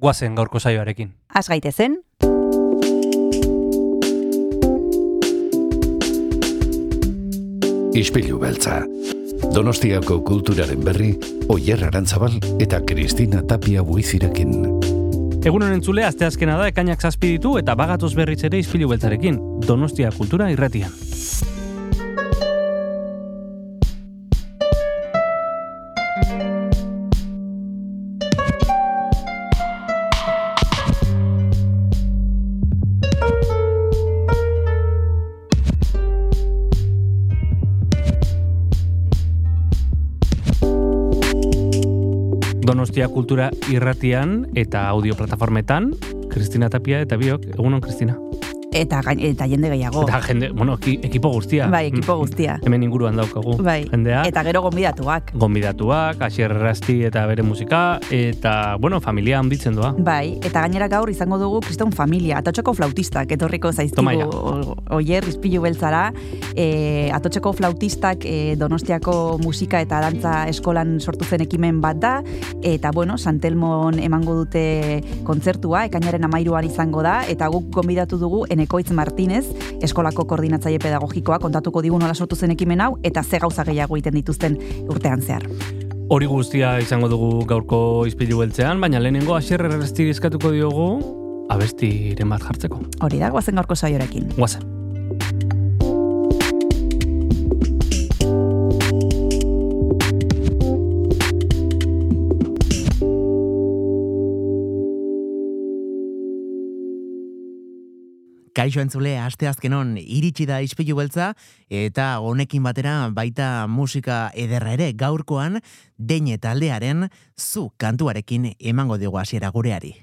guazen gaurko saioarekin. Az gaitezen, Ispilu beltza. Donostiako kulturaren berri, Oyer Arantzabal eta Kristina Tapia buizirekin. Egun honen entzule, asteazkena da, ekainak zazpi ditu eta bagatoz berriz ere izpilu beltzarekin. Donostia kultura irratian. Donostia kultura irratian eta audio plataformetan, Kristina Tapia eta biok, egunon Kristina. Eta, gain- eta jende gehiago. Eta jende, bueno, eki- ekipo guztia. Bai, ekipo Mm, guztia. Hemen inguruan daukagu. Bai, Jendea. eta gero gonbidatuak. gonbidatuak, Asier Rasti eta bere musika, eta, bueno, familia handitzen doa. Bai, eta gainera gaur izango dugu kriston familia, atotxeko flautistak, etorriko zaizkigu o- oier, izpilu beltzara, e, atotxeko flautistak e, donostiako musika eta dantza eskolan sortu zen ekimen bat da, eta bueno, Santelmon emango dute kontzertua, ekainaren amairuan izango da, eta guk gonbidatu dugu Enekoitz Martinez, eskolako koordinatzaile pedagogikoa, kontatuko digu nola sortu zen ekimen hau, eta ze gauza gehiago egiten dituzten urtean zehar. Hori guztia izango dugu gaurko izpilu beltzean, baina lehenengo Asier eskatuko diogu abestiren bat jartzeko. Hori da, guazen gaurko saiorekin. Guazen. Kaixo entzule, asteazkenon iritsi da ispilu beltza, eta honekin batera baita musika ederra ere gaurkoan, deine taldearen zu kantuarekin emango dugu hasiera gureari.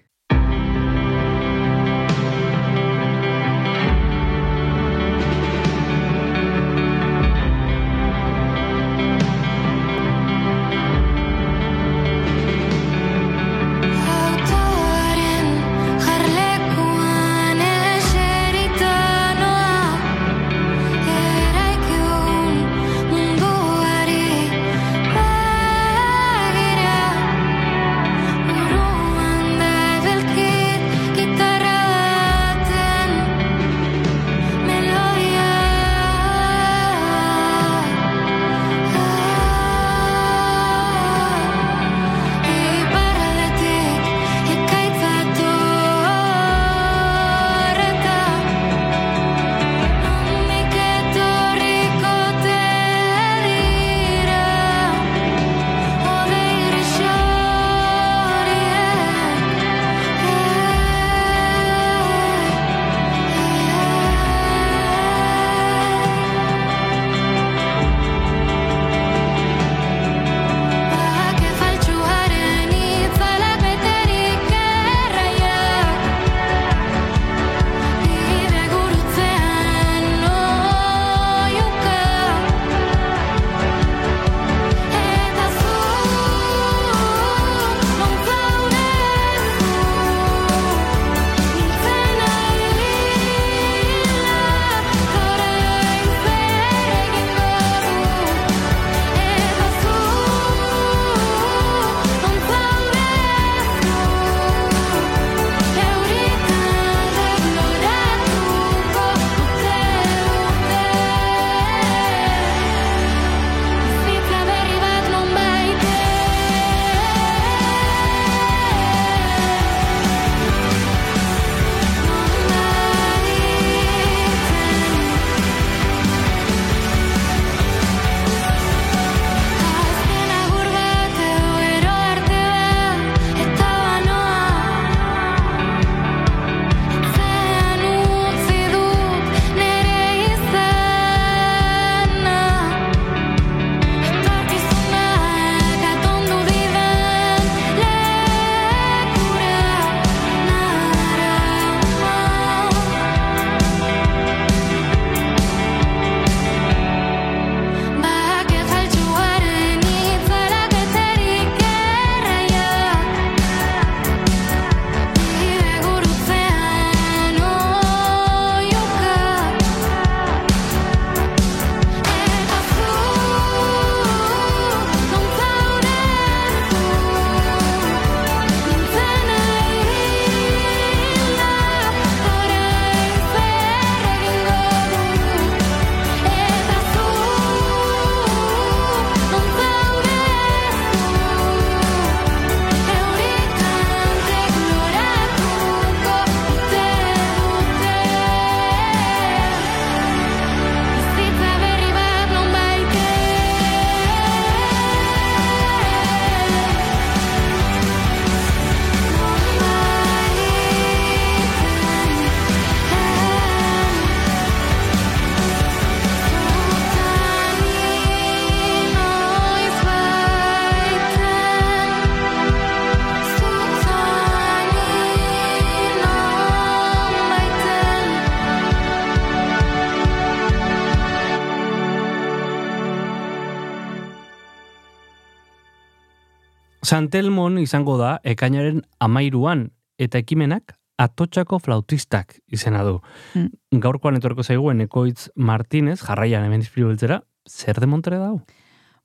Santelmon izango da ekainaren amairuan eta ekimenak atotxako flautistak izena du. Mm. Gaurkoan etorko zaigu Enekoitz Martinez, jarraian hemen izpilu beltzera, zer de Montere dau?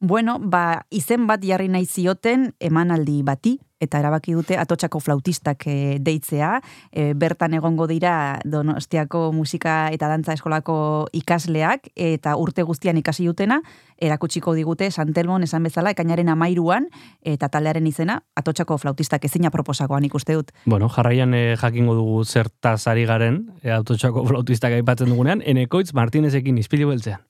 Bueno, ba, izen bat jarri nahi zioten emanaldi bati, eta erabaki dute atotxako flautistak e, deitzea. E, bertan egongo dira Donostiako musika eta dantza eskolako ikasleak, eta urte guztian ikasi dutena, erakutsiko digute Santelmon esan bezala, ekainaren amairuan, eta taldearen izena, atotxako flautistak ezina proposakoan ikuste dut. Bueno, jarraian eh, jakingo dugu zertaz ari garen, eh, atotxako flautistak aipatzen dugunean, Enekoitz Martinezekin izpilu beltzean.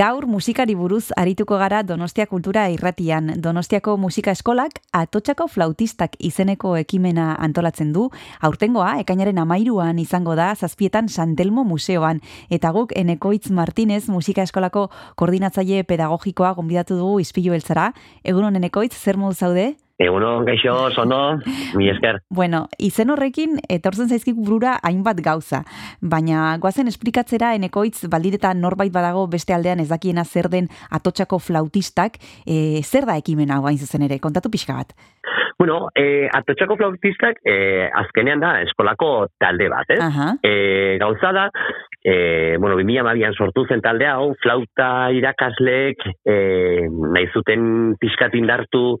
Gaur musikari buruz arituko gara Donostia Kultura Irratian. Donostiako Musika Eskolak atotxako flautistak izeneko ekimena antolatzen du. Aurtengoa, ekainaren amairuan izango da, zazpietan Santelmo Museoan. Eta guk Enekoitz Martinez Musika Eskolako koordinatzaile pedagogikoa gonbidatu dugu izpilu beltzara. Egunon Enekoitz, zer modu zaude? Egunon, gaixo, sono, mi esker. Bueno, izen horrekin etortzen zaizkik burura hainbat gauza, baina goazen esplikatzera enekoitz baldin norbait badago beste aldean ez dakiena zer den atotxako flautistak, e, zer da ekimena hau hain zuzen ere, kontatu pixka bat. Bueno, eh, atotxako flautistak eh, azkenean da eskolako talde bat, ez? Eh, gauza da, eh, bueno, 2012an sortu zen talde hau, flauta irakasleek eh, nahi zuten pixkat indartu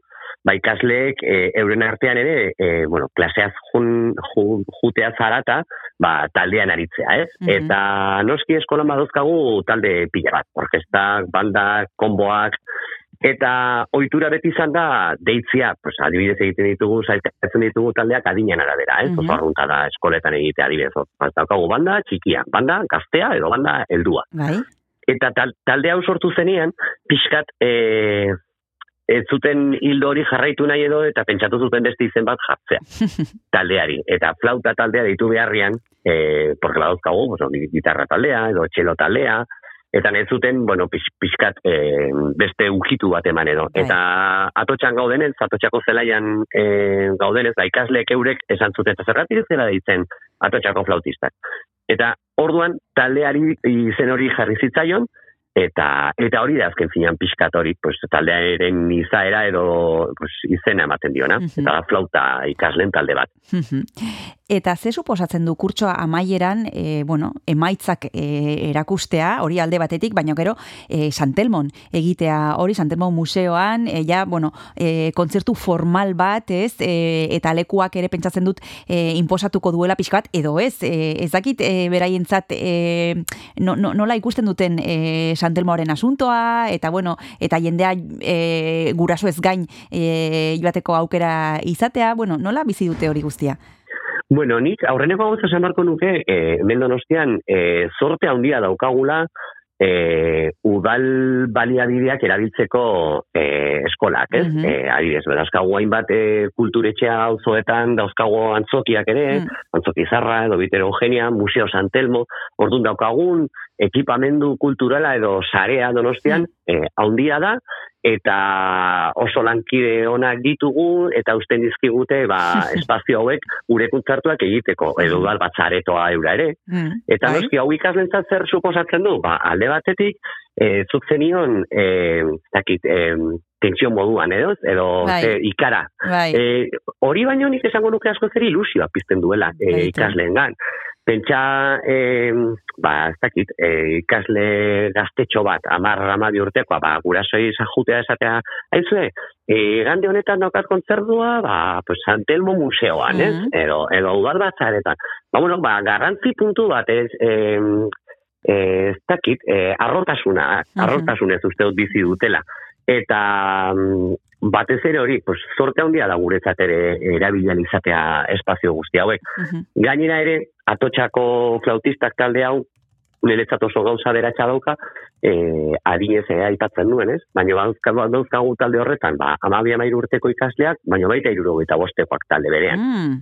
ba ikasleek e, euren artean ere, e, bueno, klaseaz jun, ju, jutea zarata, ba, taldean aritzea, ez? Mhm. Eta noski eskolan badozkagu talde pila bat, orkestak, bandak, konboak, eta ohitura beti izan da deitzia, pues, adibidez egiten ditugu, zaizkatzen ditugu taldeak adinean arabera, ez? Oso arrunta da eskoletan egitea adibidez. Ba, daukagu banda txikia, banda gaztea edo banda heldua. Bai? Eta tal, talde hau sortu zenean, pixkat e, ez zuten hildo hori jarraitu nahi edo eta pentsatu zuten beste izen bat jartzea taldeari. Eta flauta taldea ditu beharrian, e, porque badauzkagu, pues, hori, gitarra taldea edo txelo taldea, eta nahi zuten, bueno, pix, pixkat e, beste ukitu bat eman edo. Bai. Eta atotxan gaudenez, atotxako zelaian e, gaudenez, da ikasleek eurek esan zuten, eta zerratik zela deitzen atotxako flautistak. Eta orduan taldeari izen hori jarri zitzaion, eta eta hori da azken finean pixkat hori, pues, taldearen izaera edo pues, izena ematen diona. Mhm. Eta da flauta ikasleen talde bat. Eta ze suposatzen du kurtsoa amaieran, e, bueno, emaitzak e, erakustea, hori alde batetik, baina gero e, Santelmon egitea, hori Santelmon museoan, e, ja, bueno, e, kontzertu formal bat, ez, e, eta lekuak ere pentsatzen dut e, inposatuko duela pixka bat, edo ez, e, ez dakit e, beraientzat e, no, no, nola ikusten duten e, Santelmoaren asuntoa, eta bueno, eta jendea e, guraso ez gain e, joateko aukera izatea, bueno, nola bizi dute hori guztia? Bueno, nik aurreneko gauza esan barko nuke, e, hemen donostian, e, zorte handia daukagula, e, udal baliabideak erabiltzeko e, eskolak, ez? Mhm. E, adibidez, dauzkagu hainbat e, kulturetxea auzoetan, dauzkagu antzokiak ere, Mm. antzoki zarra edo bitero Eugenia, Museo Santelmo, orduan daukagun ekipamendu kulturala edo sarea donostian, e, handia da, eta oso lankide onak ditugu, eta usten dizkigute, ba, espazio hauek gure kontzertuak egiteko, edo udal batzaretoa eura ere, Mm, Eta noski hau ikaslentzat zer suposatzen du? Ba, alde batetik, e, zuk zenion, e, dakit, e, tentsio moduan, edo, edo Bai. ze, ikara. Bai. E, hori baino nik esango nuke asko zer ilusioa pizten duela e, ikasleengan. Pentsa, e, ba, ez dakit, e, ikasle gaztetxo bat, amar amabi urtekoa, ba, gurasoi zajutea esatea, haizue, e, gande honetan daukat kontzertua, ba, pues, Santelmo museoan, ez? Mhm. Edo, edo udal batzaretan. Ba, bueno, ba, garrantzi puntu bat, ez, e, e, ez dakit, e, arrotasuna, Mhm. arrotasunez uste dut bizi dutela. Eta mm, batez ere hori, pues, zorte handia da guretzat ere erabilan izatea espazio guzti hauek. Mhm. Gainera ere, atotxako flautistak talde hau, niretzat oso gauza beratxa dauka, e, adinez ere aipatzen duen, ez? Baina badauzkagu, dauzkagu talde horretan, ba, amabia mairu urteko ikasleak, baina baita irurogeita bostekoak talde berean. Mm,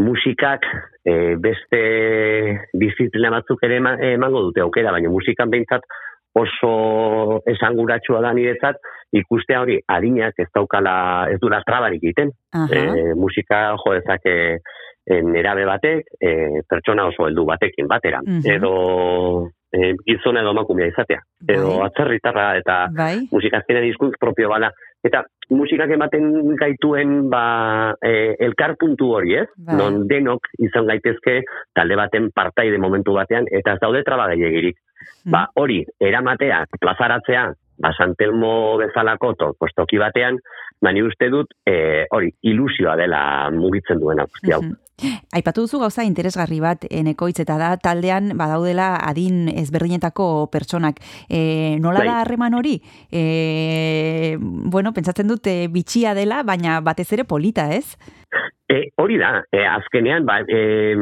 Musikak e, beste disiplina batzuk ere ema- emango dute aukera, baina musikan behintzat oso esanguratsua da niretzat, ikustea hori adinak ez daukala, ez dula trabarik egiten. aha. E, musika jo dezake e, nerabe batek, e, pertsona oso heldu batekin batera. Mhm. Edo e, gizona edo emakumea izatea. Edo Bai. atzerritarra eta Bai. musika azkenean hizkuntz propio bala. Eta musikak ematen gaituen ba, e, elkar puntu hori, ez? Bai. Non denok izan gaitezke talde baten partaide momentu batean, eta ez daude traba gehiagirik. Mm. Ba, hori, eramatea, plazaratzea, ba, Santelmo bezalako to, pues, batean, ba, ni uste dut, e, hori, ilusioa dela mugitzen duena guzti hau. Aipatu duzu gauza interesgarri bat enekoitz eta da taldean badaudela adin ezberdinetako pertsonak. E, nola Bai. da harreman hori? E, bueno, pentsatzen dut e, bitxia dela, baina batez ere polita, ez? E, hori da, e, azkenean, ba, e,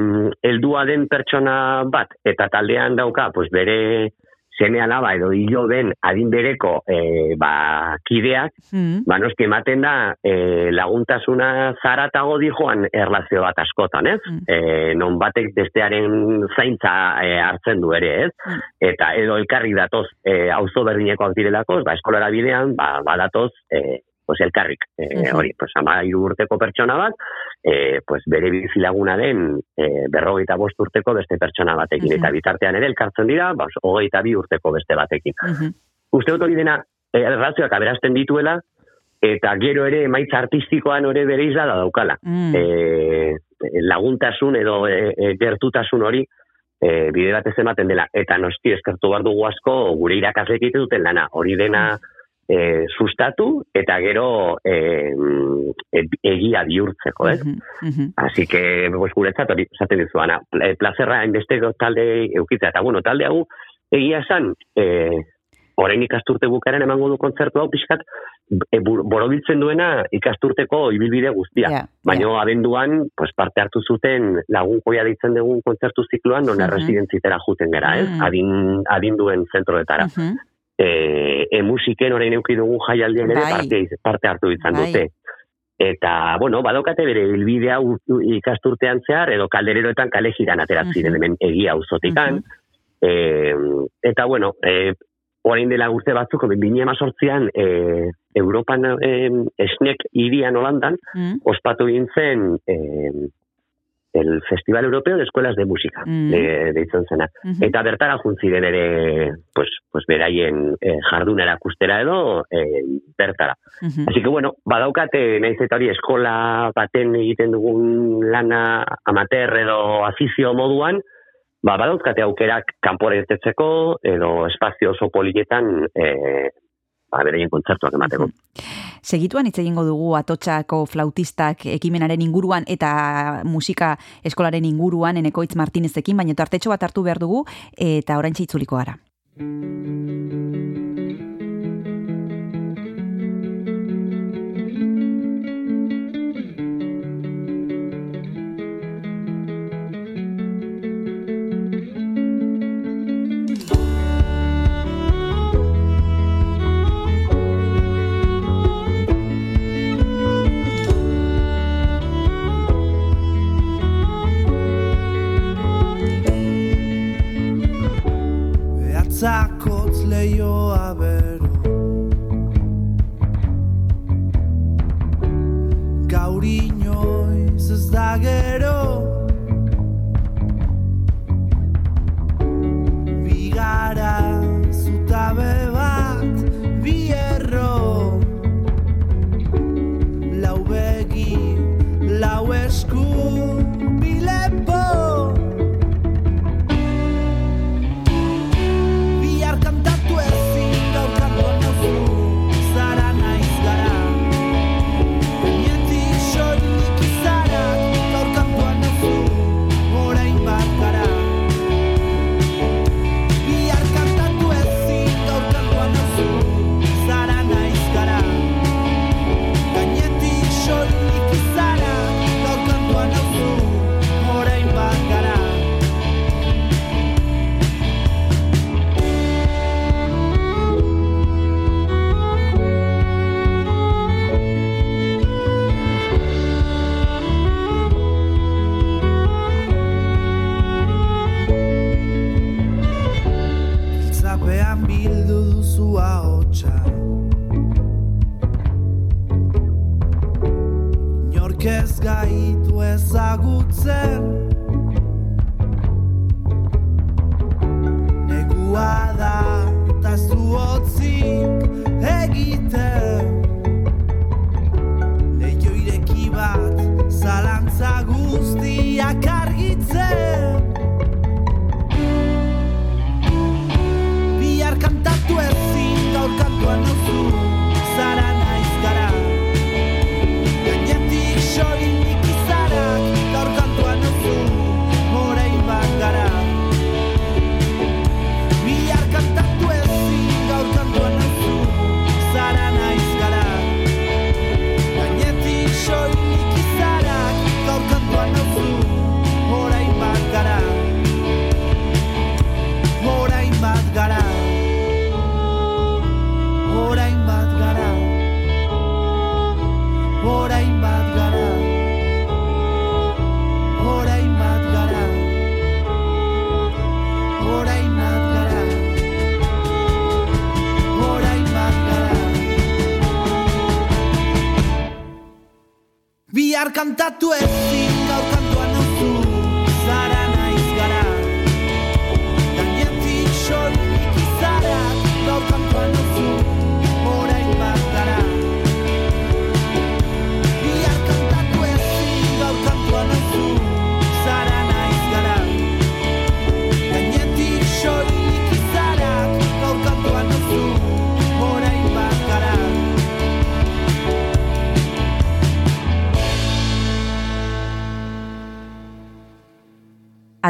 eldua den pertsona bat, eta taldean dauka, pues, bere seme alaba edo hilo den adin bereko e, ba, kideak, Mm. ba, noski ematen da e, laguntasuna zaratago dijoan erlazio bat askotan, ez? Mm. E, non batek bestearen zaintza e, hartzen du ere, ez? Mm. Eta edo elkarri datoz e, auzo berdinekoak direlakoz, ba, eskolara bidean, ba, badatoz e, pues elkarrik. E, Mhm. Hori, pues ama hiru urteko pertsona bat, e, pues bere bizilaguna den e, berrogeita bost urteko beste pertsona batekin. Mhm. Eta bitartean ere elkartzen dira, ba, hogeita bi urteko beste batekin. Mhm. Uste dut hori dena, errazioak aberasten dituela, eta gero ere emaitza artistikoan ere bere izla da daukala. Mm. E, laguntasun edo e, e, gertutasun hori e, bide batez ematen dela. Eta noski eskertu behar dugu asko gure irakaslek egiten duten lana. Hori dena e, sustatu eta gero e, e, egia bihurtzeko, ez? Mhm, mhm. Así que, pues, guretzat, hori, esaten dizu, ana, pla- plazerra hainbeste talde eukitzea, eta bueno, talde hau, egia esan, e, orain ikasturte bukaren emango du kontzertu hau pixkat, e, borobiltzen duena ikasturteko ibilbide guztia. Ja, Baina abenduan, pues, parte hartu zuten lagun joia deitzen dugun kontzertu zikloan, non Mhm. erresidentzitera juten gara, ez? Mhm. Adin, adinduen zentroetara. Mhm. E, e musiken orain euki dugun jaialdian ere Bai. parte, parte hartu izan Bai. dute. Eta, bueno, badokate bere u- ikasturtean zehar, edo kaldereroetan kale jiran ateratzen hemen egia auzotikan. Mhm. E, eta, bueno, e, orain dela urte batzuk, bine emazortzian, e, Europan e, esnek irian Holandan, Mhm. ospatu egin zen e, el Festival Europeo de Escuelas de Música, Mm. de, deitzen zena. Mhm. Eta bertara juntziren ere, pues, pues beraien eh, jardun erakustera edo eh, bertara. Mhm. Así que bueno, badaukate naiz eta hori eskola baten egiten dugun lana amater edo afizio moduan, ba, badauzkate aukerak kanpora irtetzeko edo espazio oso polietan eh, ba, beraien kontzertuak emateko. Segituan hitz egingo dugu atotxako flautistak ekimenaren inguruan eta musika eskolaren inguruan Enekoitz Martinezekin, baina tartetxo bat hartu behar dugu eta orain itzuliko gara. Behatzakotz leioa bero Gaur inoiz ez da gero. Bigara zutabe bat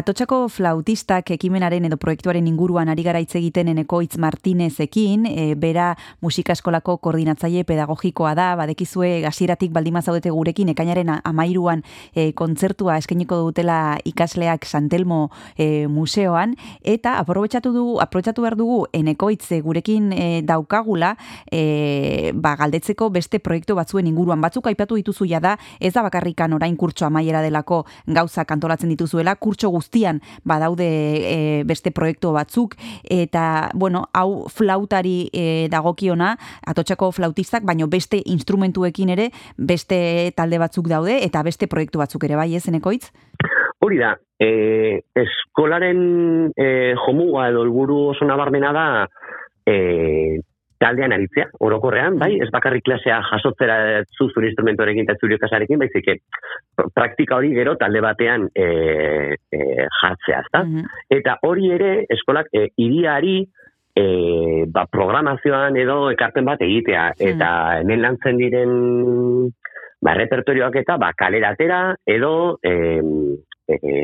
Atotxako flautistak ekimenaren edo proiektuaren inguruan ari gara hitz egiten Enekoitz Martinezekin, e, bera musika eskolako koordinatzaile pedagogikoa da, badekizue gasieratik baldima zaudete gurekin ekainaren amairuan e, kontzertua eskainiko dutela ikasleak Santelmo e, museoan, eta aprobetxatu dugu, aprobetxatu behar dugu Enekoitz e, gurekin e, daukagula, e, ba, galdetzeko beste proiektu batzuen inguruan. Batzuk aipatu dituzu da ez da bakarrikan orain kurtso amaiera delako gauza kantolatzen dituzuela, kurtso guztian badaude e, beste proiektu batzuk, eta, bueno, hau flautari e, dagokiona, atotxako flautistak, baino beste instrumentuekin ere, beste talde batzuk daude, eta beste proiektu batzuk ere, bai, ez, enekoitz? Hori da, e, eskolaren e, jomuga edo helburu oso nabarmena da e, taldean aritzea, orokorrean, bai, ez bakarrik klasea jasotzera zu zure instrumentorekin eta zure ikasarekin, baizik praktika hori gero talde batean e, e, jartzea, ezta? Mhm. Eta hori ere, eskolak e, iriari e, ba, programazioan edo ekarpen bat egitea. Eta hemen lantzen diren ba, repertorioak eta ba, kaleratera edo e, e,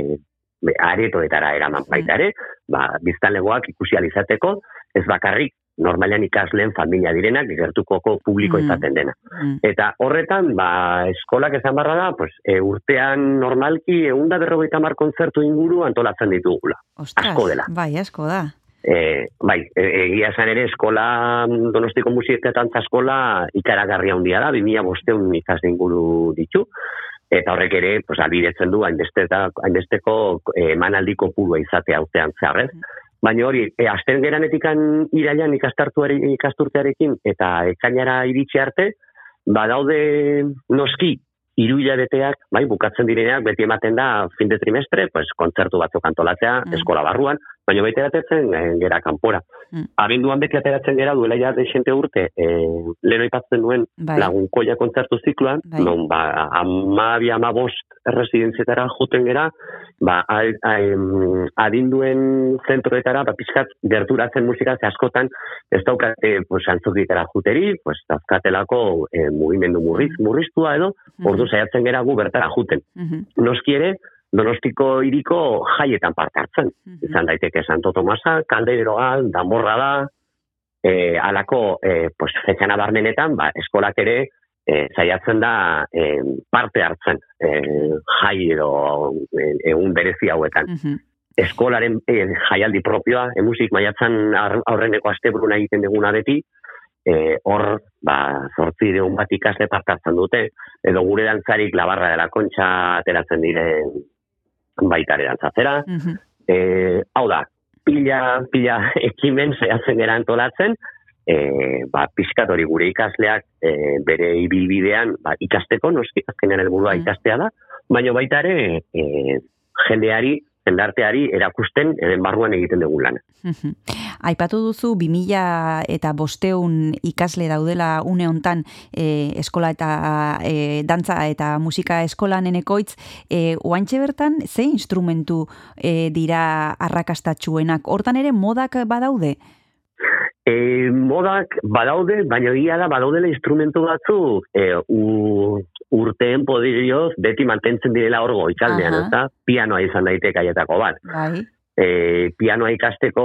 aretoetara eraman baita ere, ba, biztanlegoak ikusi alizateko, ez bakarrik normalean ikasleen familia direnak, gertukoko publiko Mm. izaten dena. Mm. Eta horretan, ba, eskolak esan barra da, pues, e, urtean normalki eunda berrogeita mar kontzertu inguru antolatzen ditugula. Ostras, Asko dela. bai, asko da. E, bai, e, egia esan ere eskola, mm, donostiko musika eta eskola ikaragarria handia da, 2000 bosteun ikasle inguru ditu, eta horrek ere, pues, albidetzen du hainbesteko eh, emanaldiko purua izatea urtean zeharrez. Baina hori, e, asten geranetikan irailan ikasturtearekin eta ekainara iritsi arte, badaude noski hiru hilabeteak, bai, bukatzen direneak beti ematen da fin de trimestre, pues kontzertu batzuk antolatzea Mm. eskola barruan, baina baita eratetzen e, gera kanpora. Mm. Abenduan beti ateratzen gera duela ja desente urte, e, lehen aipatzen duen Bai. lagunkoia kontzertu zikloan, Bai. non ba, amabi, amabost residenzietara juten gera, ba, a, a, adinduen zentroetara, ba, pixkat gerturatzen musika, ze askotan, ez daukate, pues, antzokitara juteri, pues, dauzkatelako e, mugimendu murriz, murriztua edo, Mhm. ordu saiatzen gera gu bertara juten. Mhm. Noski ere, Donostiko hiriko jaietan parte hartzen. Mhm. Izan daiteke Santo Tomasa, Kaldeiroa, Danborra da, e, alako e, pues, fetxan abarmenetan, ba, eskolak ere e, zaiatzen da e, parte hartzen e, jai edo e, egun berezi hauetan. Mhm. Eskolaren e, jaialdi propioa, e, musik maiatzan aurreneko asteburuna egiten duguna beti, e, hor, ba, zortzi deun bat ikasle parte hartzen dute, edo gure dantzarik labarra dela kontxa ateratzen diren baitare dantzatzera, Mhm. e, hau da, pila, pila ekimen zehatzen gara antolatzen, e, ba, pixkat hori gure ikasleak e, bere ibilbidean ba, ikasteko, noski azkenean helburua Mm. ikastea da, baina baita ere e, jendeari, jendarteari erakusten eben barruan egiten dugun lan. Mhm. Aipatu duzu 2000 eta bosteun ikasle daudela une hontan e, eskola eta e, dantza eta musika eskolan enekoitz, e, oantxe bertan ze instrumentu e, dira arrakastatxuenak? Hortan ere modak badaude? E, modak badaude, baina egia da badaudela instrumentu batzuk e, u, urteen podirioz beti mantentzen direla hor goikaldean, Aha. ezta? Pianoa izan daiteke aietako bat. Bai. e, pianoa ikasteko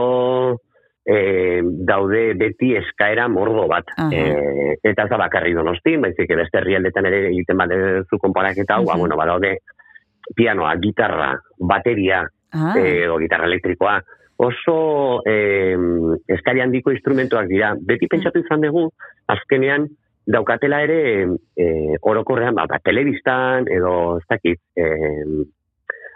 e, daude beti eskaera mordo bat. E, eta ez da bakarri donosti, baizik beste herrialdetan ere egiten bat zu konparaketa, hau, ba, Mhm. bueno, badaude pianoa, gitarra, bateria, Ah, e, edo gitarra elektrikoa, oso e, eskari handiko instrumentuak dira. Beti pentsatu izan dugu, azkenean, daukatela ere e, orokorrean, ba, ba, telebistan, edo ez dakit, e,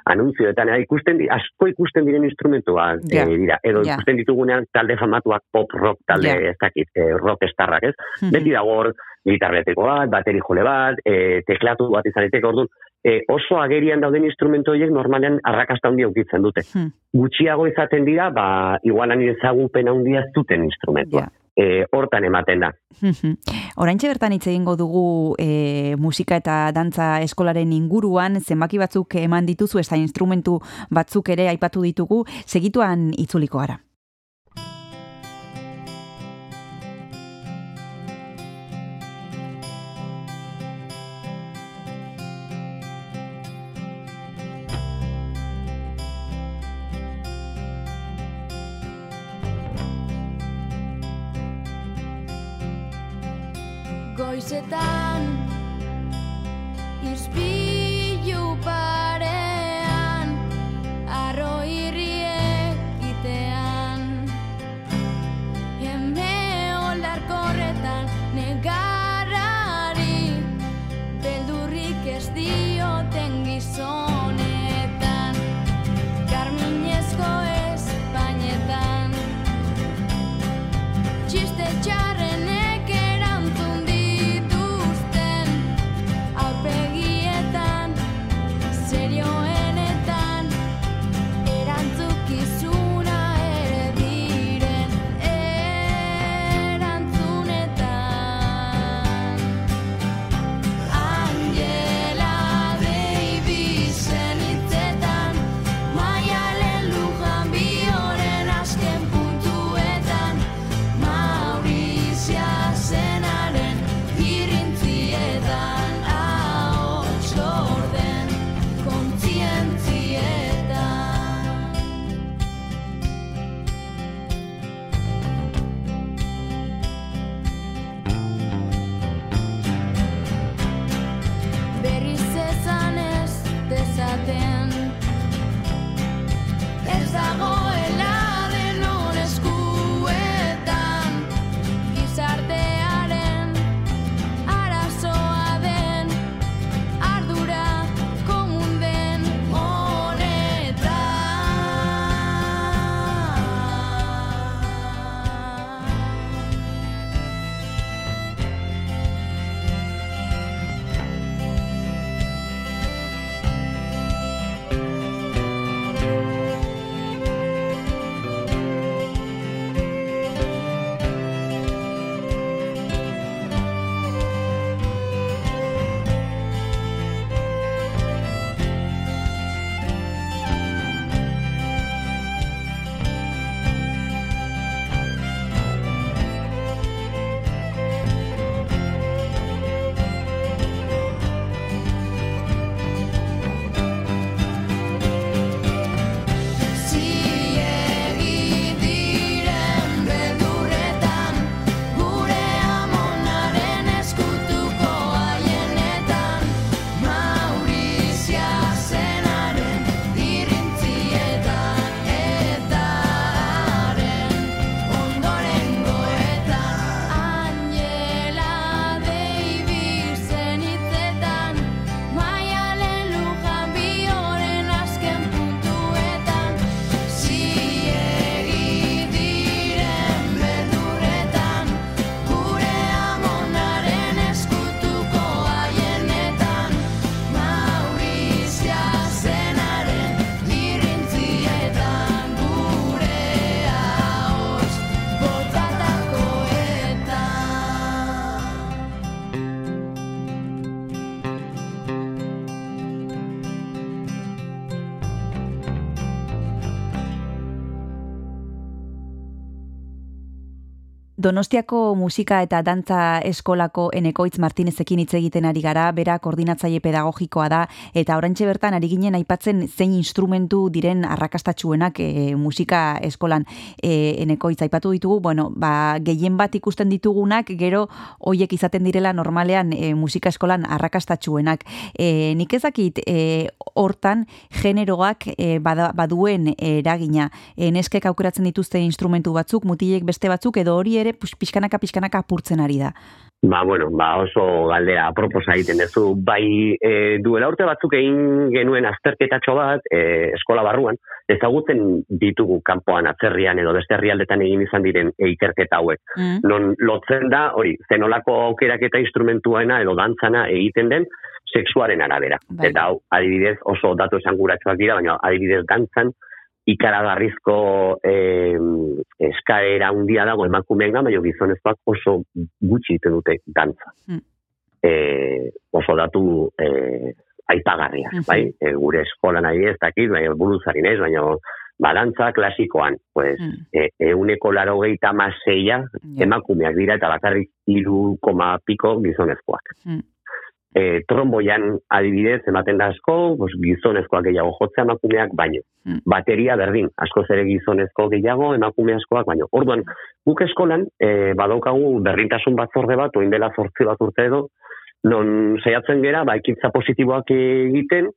anuntzioetan, ikusten, asko ikusten diren instrumentuak Ja, eh, dira, edo ja. ikusten ditugunean talde famatuak pop rock, talde, Ja. ez dakit, eh, rock estarrak, ez? mhm. Beti dago hor, gitarreteko bat, bateri jole bat, e, teklatu bat izan daiteke orduan, e, oso agerian dauden instrumentu horiek normalean arrakasta handia ukitzen dute. Hmm. Gutxiago izaten dira, ba, igualan ezagupen handia ez duten instrumentua. Ja. E, hortan ematen da. Oraintxe bertan hitz egingo dugu e, musika eta dantza eskolaren inguruan, zenbaki batzuk eman dituzu, eta instrumentu batzuk ere aipatu ditugu, segituan itzuliko gara. Goizetan Izpilu Donostiako musika eta dantza eskolako Enekoitz Martinezekin hitz egiten ari gara, bera koordinatzaile pedagogikoa da, eta orantxe bertan ari ginen aipatzen zein instrumentu diren arrakastatsuenak e, musika eskolan e, Enekoitz aipatu ditugu, bueno, ba, gehien bat ikusten ditugunak, gero hoiek izaten direla normalean e, musika eskolan arrakastatsuenak. E, nik ezakit e, hortan generoak e, baduen eragina. E, neskek aukeratzen dituzte instrumentu batzuk, mutilek beste batzuk, edo hori ere pux- pixkanaka pixkanaka apurtzen ari da. Ba, bueno, ba oso galdera proposa egiten duzu. Bai, e, duela urte batzuk egin genuen azterketatxo bat e, eskola barruan, ezagutzen ditugu kanpoan atzerrian edo beste herrialdetan egin izan diren ikerketa hauek. Mm. Non lotzen da, hori, zenolako aukeraketa instrumentuena edo dantzana egiten den sexuaren arabera. Bai. Eta hau, adibidez, oso datu esanguratsuak dira, baina adibidez dantzan, ikaragarrizko eh, eskaera handia dago emakumeen baina gizonezkoak oso gutxi egiten dute dantza. Mm. Eh, oso datu eh, aipagarriak, Mhm. bai? E, gure eskolan nahi ez dakit, baina buruzari naiz, baina badantza klasikoan, pues, Mm. e, euneko laro gehieta maseia Ja. emakumeak dira eta bakarrik iru koma piko gizonezkoak. Mm. E, tromboian adibidez ematen da asko, pues, gizonezkoak gehiago jotzea emakumeak baino. Mm. Bateria berdin, askoz ere gizonezko gehiago, emakume askoak baino. Orduan, guk eskolan e, badaukagu berrintasun batzorde bat, oin dela zortzi bat urte edo, non saiatzen gera, ba, ekintza positiboak egiten,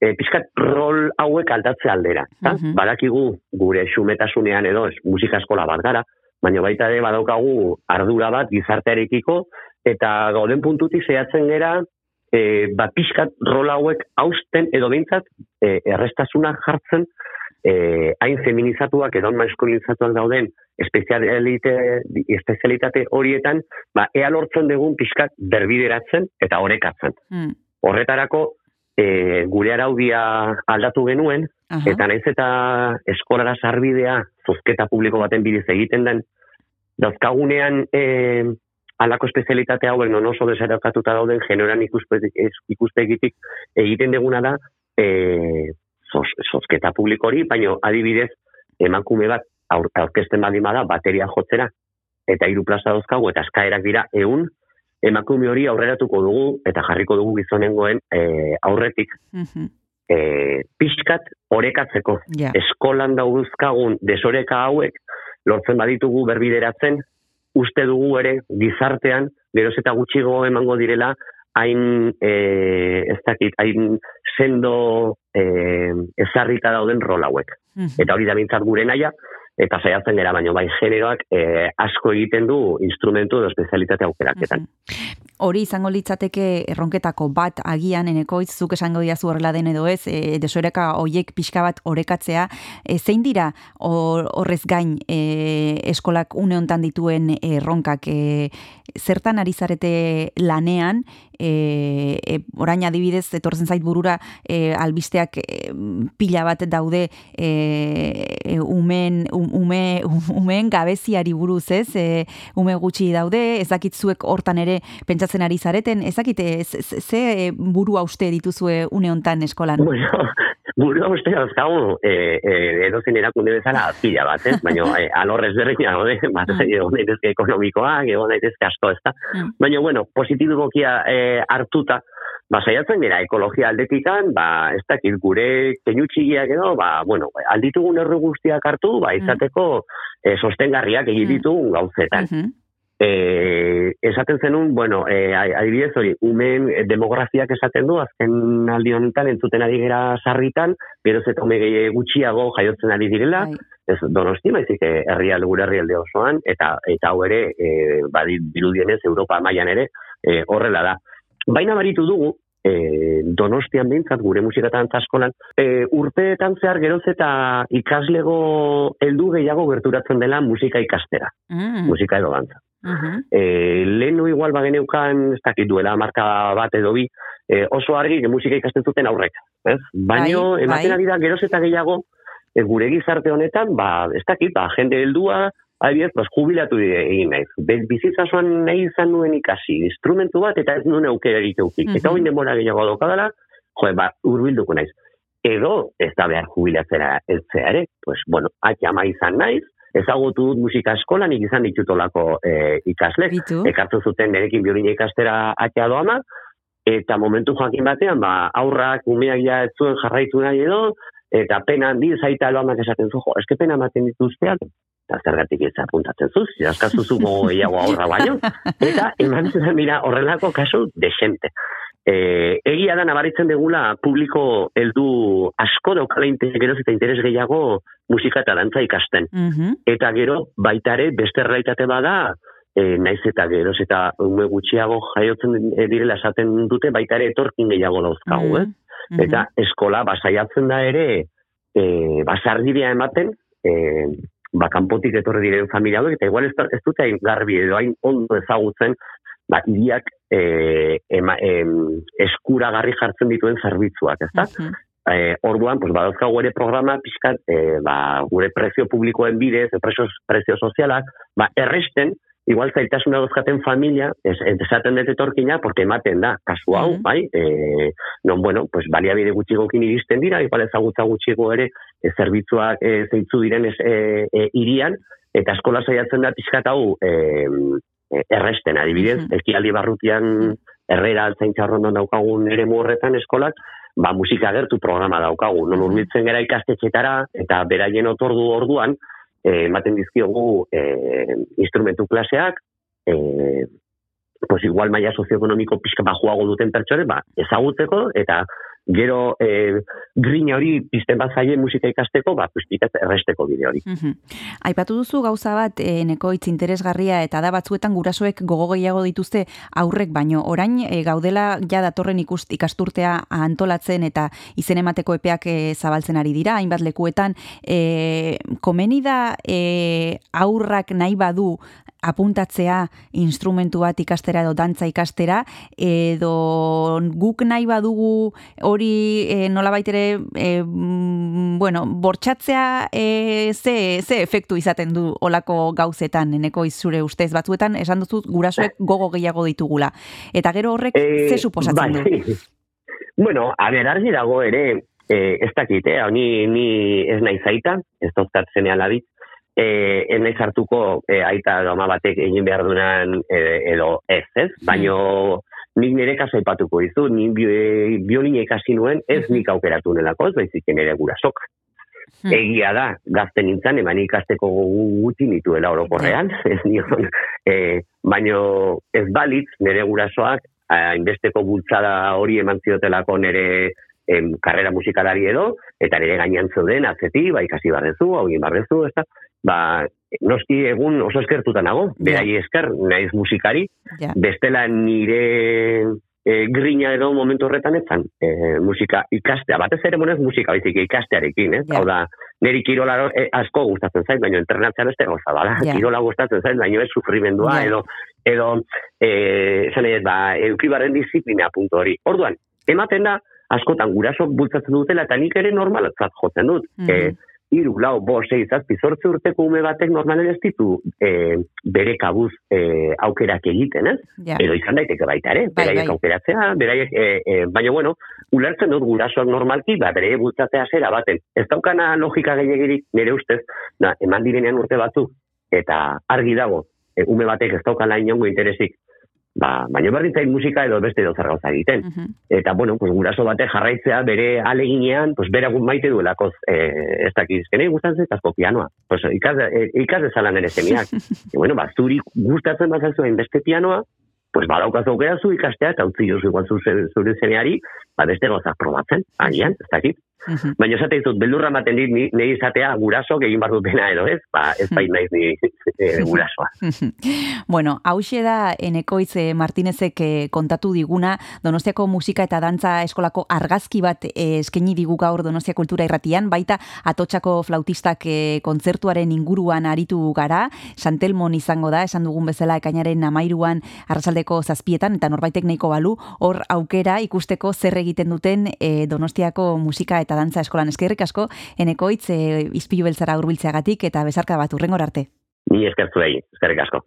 e, pixkat rol hauek aldatze aldera. ezta? Mhm. Badakigu gure xumetasunean edo ez, musika eskola bat gara, baina baita ere badaukagu ardura bat gizartearekiko, eta gauden puntutik saiatzen gera, e, ba, pixkat rol hauek hausten edo behintzat e, errestasuna jartzen e, hain feminizatuak edo maskulinizatuak dauden espezialite, espezialitate horietan, ba, ea lortzen dugun pixkat berbideratzen eta orekatzen. Mm. Horretarako, e, gure araudia aldatu genuen, Aha. eta naiz eta eskolara sarbidea zozketa publiko baten bidez egiten den, dauzkagunean e, alako espezialitate hauek non oso desarakatuta dauden generoan ez- ikuspegitik egiten deguna da e, zoz, zozketa publiko hori, baino adibidez emakume bat aur, aurkezten baldin bada bateria jotzera eta hiru plaza dauzkagu eta eskaerak dira ehun emakume hori aurreratuko dugu eta jarriko dugu gizonengoen e, aurretik e, pixkat orekatzeko. Ja. Eskolan dauzkagun desoreka hauek lortzen baditugu berbideratzen, uste dugu ere gizartean geroz eta gutxigo emango direla hain e, ez dakit, hain sendo e, ezarrita dauden rol hauek. Mhm. Eta hori da bintzat gure naia, eta saiatzen gara, baino bai generoak e, asko egiten du instrumentu edo espezialitate aukeraketan. Mhm. Hori izango litzateke erronketako bat agian enekoitz zuk esango diazu horrela den edo ez, e, desoreka hoiek pixka bat orekatzea, e, zein dira hor- horrez gain e, eskolak une hontan dituen erronkak, e, zertan ari zarete lanean, e, e, orain adibidez etortzen zait burura e, albisteak e, pila bat daude e, e, umen, um- ume, umeen gabeziari buruz, ez? E, ume gutxi daude, ezakitzuek hortan ere pentsatzen ari zareten, ezakite, ze, ze- ze e, burua uste dituzue une hontan eskolan? Bueno, burua uste dauzkagu, e, e, edozein erakunde bezala pila bat, ez? Baina e, alor ezberdina, gaude, bat, egon daitezke ekonomikoak, egon daitezke asko, ez da? Mm. Baina, bueno, positibokia e, hartuta, ba, saiatzen dira, ekologia aldetikan, ba, ez dakit, gure keinu txigiak edo, ba, bueno, alditugun erru guztiak hartu, ba, izateko e, sostengarriak egin Mm. ditugun gauzetan. Mhm. E, esaten zenun, bueno, e, adibidez hori, umen eh, demografiak esaten du, azken aldi honetan entzuten ari gera sarritan, geroz eta ume gutxiago jaiotzen ari direla, Bai. ez donosti, baizik eh, herrialde gure herrialde osoan, eta eta hau ere, e, badi dirudienez, Europa mailan ere, e, horrela da. Baina baritu dugu, e, donostian behintzat, gure musikatan askolan, e, urteetan zehar geroz eta ikaslego heldu gehiago gerturatzen dela musika ikastera, Mm. musika edo dantza. E, lehenu igual bageneukan, ez dakit duela marka bat edo bi, e, oso argi musika ikasten zuten aurrek. Ez? Baino, Bai, ematen bai. ari da geroz eta gehiago, e, gure gizarte honetan, ba, ez dakit, ba, jende heldua, adibidez, pues, jubilatu egin naiz. Bizitza osoan nahi izan nuen ikasi, instrumentu bat, eta ez nuen aukerarik euki. Mhm. Eta hori denbora gehiago daukadala, jo, ba, urbilduko naiz. Edo, ez da behar jubilatzera eltzea ere, pues, bueno, atxama izan naiz, ezagutu dut musika eskolan, nik izan ditutolako e, ikasle, Bitu. ekartu zuten nerekin biolina ikastera atea doama, eta momentu joakin batean, ba, aurrak, umeak ja ez zuen jarraitu nahi edo, eta pena handi zaita aloamak esaten zu, jo, eske pena ematen dituzteak, eta zergatik ez apuntatzen zuz, jaskazu zu gogo gehiago aurra baino, eta eman zen mira horrelako kasu desente. E, egia da nabaritzen degula publiko heldu asko daukala inte- geroz eta interes gehiago musika eta dantza ikasten Mhm. eta gero baita ere beste erraitate bada e, naiz eta geroz eta ume gutxiago jaiotzen direla esaten dute baita ere etorkin gehiago dauzkagu, eh? Mhm. Eta eskola basaiatzen da ere e, basardibia ematen e, ba, kanpotik etorri diren familia hauek, eta igual ez, ez dute hain garbi edo hain ondo ezagutzen ba, iriak e, ema, em, eskuragarri jartzen dituen zerbitzuak, ezta? Mhm. eh, orduan, pues, badauzkagu ere programa pixkat, eh, ba, gure prezio publikoen bidez, prezio, prezio sozialak, ba, erresten, igual zailtasuna dauzkaten familia, ez, ez esaten dut etorkina, porque ematen da, kasu hau, Mhm. bai, eh, non, bueno, pues, baliabide gutxigokin iristen dira, igual ezagutza gutxigo ere, eh, zerbitzuak eh, zeitzu diren ez, eh, eh, irian, eta eskola saiatzen da pixkat hau, eh, eh, erresten, adibidez, Mhm. ekialdi barrutian herrera altzaintza horrendon daukagun ere horretan eskolak, ba, musika gertu programa daukagu. Non urbiltzen gara ikastetxetara, eta beraien otordu orduan, eh, ematen dizkiogu eh, instrumentu klaseak, eh, pues igual maila sozioekonomiko pixka bajuago duten pertsone, ba, ezagutzeko, eta gero eh, grina hori pizten bat zaie musika ikasteko, ba, piztikaz erresteko bide hori. Mhm. Aipatu duzu gauza bat, e, neko hitz interesgarria eta da batzuetan gurasoek gogo gehiago dituzte aurrek baino orain e, gaudela ja datorren ikust, ikasturtea antolatzen eta izen emateko epeak e, zabaltzen ari dira, hainbat lekuetan e, komeni da e, aurrak nahi badu apuntatzea instrumentu bat ikastera edo dantza ikastera edo guk nahi badugu hori e, nolabait ere e, mm, bueno, bortxatzea e, ze, ze efektu izaten du olako gauzetan eneko izure ustez batzuetan esan duzut gurasoek gogo gehiago ditugula eta gero horrek Eh, ze suposatzen bai. du bueno, a ber, argi dago ere, eh, ez dakit, eh, ni, ni ez nahi zaita, ez doztatzenean labit, eh, ez nahi hartuko eh, aita edo ama batek egin behar dunan eh, edo ez, ez? Baino nik nire kaso aipatuko dizu, ni bi, biolina ikasi nuen, ez nik aukeratu nelako, ez baizik nire gurasok. Hmm. Egia da, gazte nintzen, eman ikasteko gutxi nituela orokorrean, ez nion, eh, baino ez balitz nire gurasoak hainbesteko bultzada hori eman ziotelako nire em, karrera musikalari edo, eta nire gainean zeuden atzeti, ba ikasi barrezu, hau egin barrezu, ez da, ba, noski egun oso eskertuta nago, berai esker, naiz musikari, Ja. bestela nire e, grina edo momentu horretan etzan, e, musika ikastea, batez ere monez musika baizik ikastearekin, ez? Ja. Hau da, niri kirola e, asko gustatzen zait, baina entrenatzea beste gauza bada. Ja. Kirola gustatzen zait, baina ez sufrimendua Ja. edo edo eh esan nahi dut, ba eukibarren disiplina puntu hori. Orduan, ematen da askotan gurasok bultzatzen dutela eta nik ere normalatzat jotzen dut. Mhm. Eh, iru, lau, bo, sei, zazpi, zortze urteko ume batek normalen ez ditu e, bere kabuz e, aukerak egiten, ez? Ja. Edo izan daiteke baita ere, Bai, beraiek bai. aukeratzea, beraiek, e, e, baina bueno, ulertzen dut gurasoak normalki, ba, bere bultzatzea zera baten. Ez daukana logika gehiagirik nire ustez, da, eman direnean urte batzuk, eta argi dago, e, ume batek ez daukala inongo interesik, ba, baina berdin zait musika edo beste edo zer gauza egiten. Mhm. Eta, bueno, pues, guraso batek jarraitzea bere aleginean, pues, bera gu- maite duelakoz, eh, ez dakiz, kenei gustatzen asko pianoa. Pues, ikas, eh, ikas dezala nere semiak. e, bueno, ba, zuri gustatzen bazazu beste pianoa, pues, badaukaz aukera zu ikastea, eta utzi jozu igual zu, zure semeari, ba, beste gauzak probatzen, agian, ez dakit. Mhm. Baina esate dizut, beldurra ematen dit, ni, nire izatea guraso egin bar dutena edo ez, ba, ez bait naiz ni eh, gurasoa. Bueno, hause da Enekoitz eh, Martinezek eh, kontatu diguna. Donostiako musika eta dantza eskolako argazki bat eskaini digu gaur Donostia Kultura Irratian, baita Atotxako flautistak kontzertuaren inguruan aritu gara, Santelmon izango da, esan dugun bezala ekainaren amairuan arrasaldeko zazpietan, eta norbaitek nahiko balu, hor aukera ikusteko zer egiten duten eh, Donostiako musika eta dantza eskolan eskerrik asko, Enekoitz eh, izpilu beltzara hurbiltzeagatik eta bezarka bat urrengor arte. Ni eskertu egin, eskerrik asko.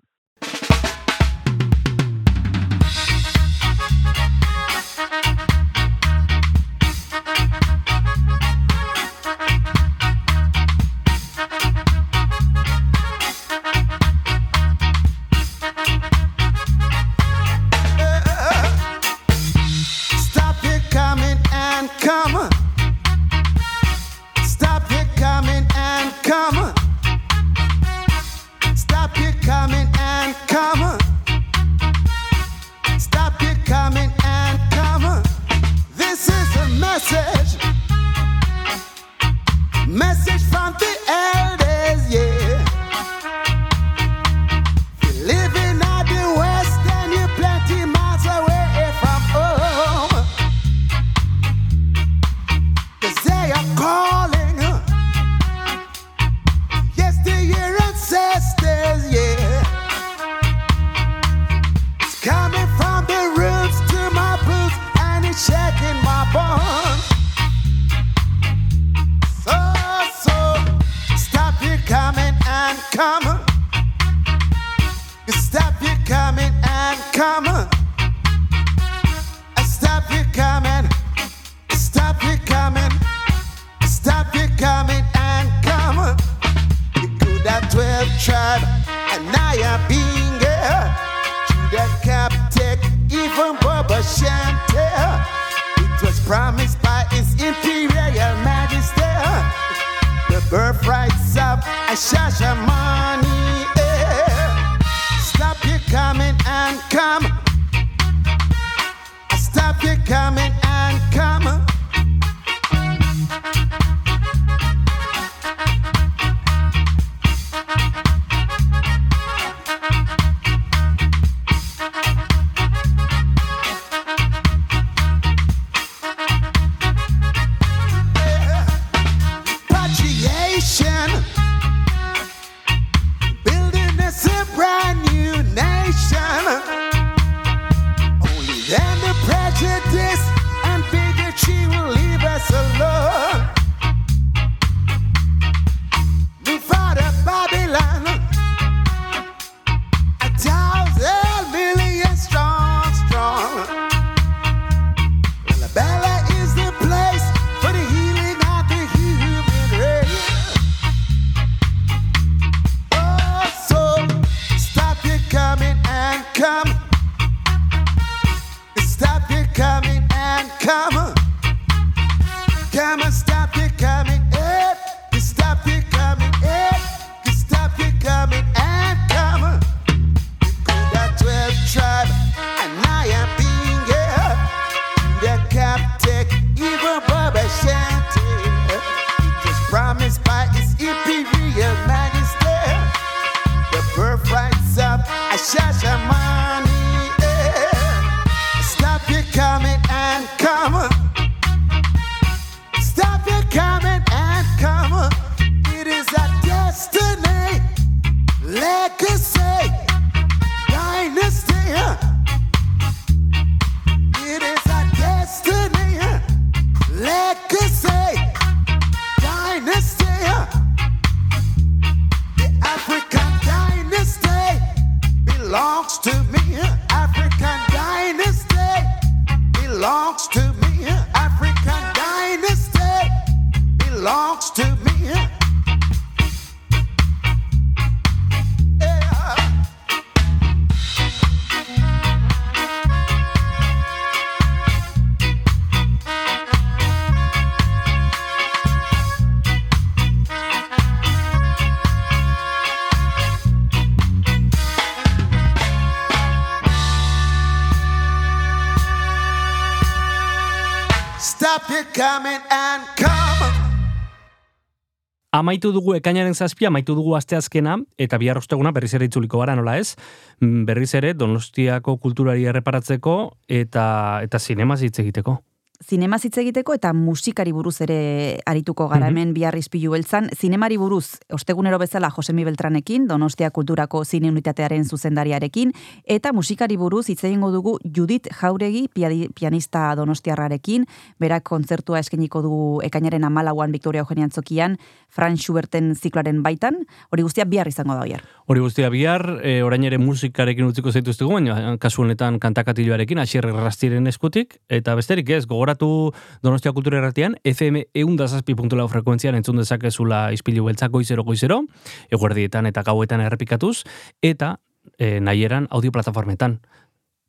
Amaitu dugu ekainaren zazpia, amaitu dugu asteazkena, eta bihar osteguna berriz ere itzuliko gara, nola ez? Mm, Berriz ere, donostiako kulturari erreparatzeko eta eta zinemaz hitz egiteko. Zinema hitz egiteko eta musikari buruz ere arituko gara Mhm. hemen bihar izpilu beltzan. Zinemari buruz, ostegunero bezala Josemi Beltranekin, Donostia Kulturako Zine Unitatearen zuzendariarekin, eta musikari buruz hitz egingo dugu Judith Jauregi, pianista donostiarrarekin, berak kontzertua eskeniko du ekainaren amalauan Victoria Eugenia Antzokian, Franz Schuberten zikloaren baitan, hori guztia bihar izango da bihar. Hori guztia bihar, e, orain ere musikarekin utziko zaituztegu, baina kasu honetan kantakatiloarekin, asier errastiren eskutik, eta besterik ez, gogoratu Donostia Kultura Erratian, FM eundazazpi.lau frekuentzian entzun dezakezula izpilu beltzak goizero goizero, eguerdietan eta gauetan errepikatuz, eta e, nahieran audio plataformetan.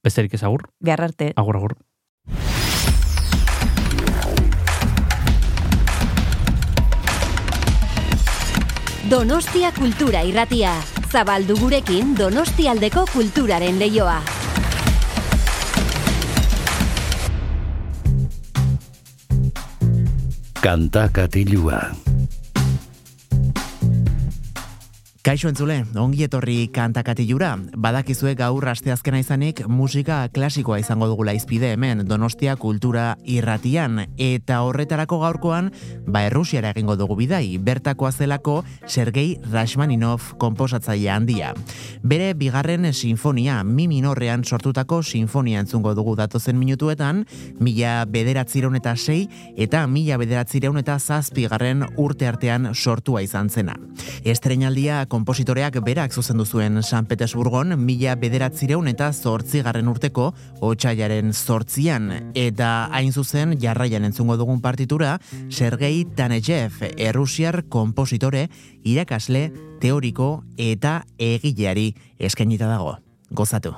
Besterik ez agur, Bihar arte. agur agur. Donostia Kultura Irratia. Zabaldu gurekin Donostialdeko kulturaren leioa. Kanta katilua. Kaixo entzule, ongi etorri kantakatilura. Badakizue gaur asteazkena izanik musika klasikoa izango dugula izpide hemen Donostia Kultura Irratian eta horretarako gaurkoan ba Errusiara egingo dugu bidai, bertakoa zelako Sergei Rashmaninov konposatzaile handia. Bere bigarren sinfonia mi minorrean sortutako sinfonia entzungo dugu datozen minutuetan, mila bederatzireun eta sei eta mila bederatzireun eta zazpigarren urte artean sortua izan zena. Estrenaldia kompositoreak berak zuzendu zuen San Petersburgon mila bederatzireun eta zortzigarren urteko otxailaren zortzian eta hain zuzen jarraian entzungo dugun partitura Sergei Tanejev, errusiar kompositore, irakasle, teoriko eta egileari eskainita dago. Gozatu.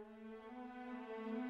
Música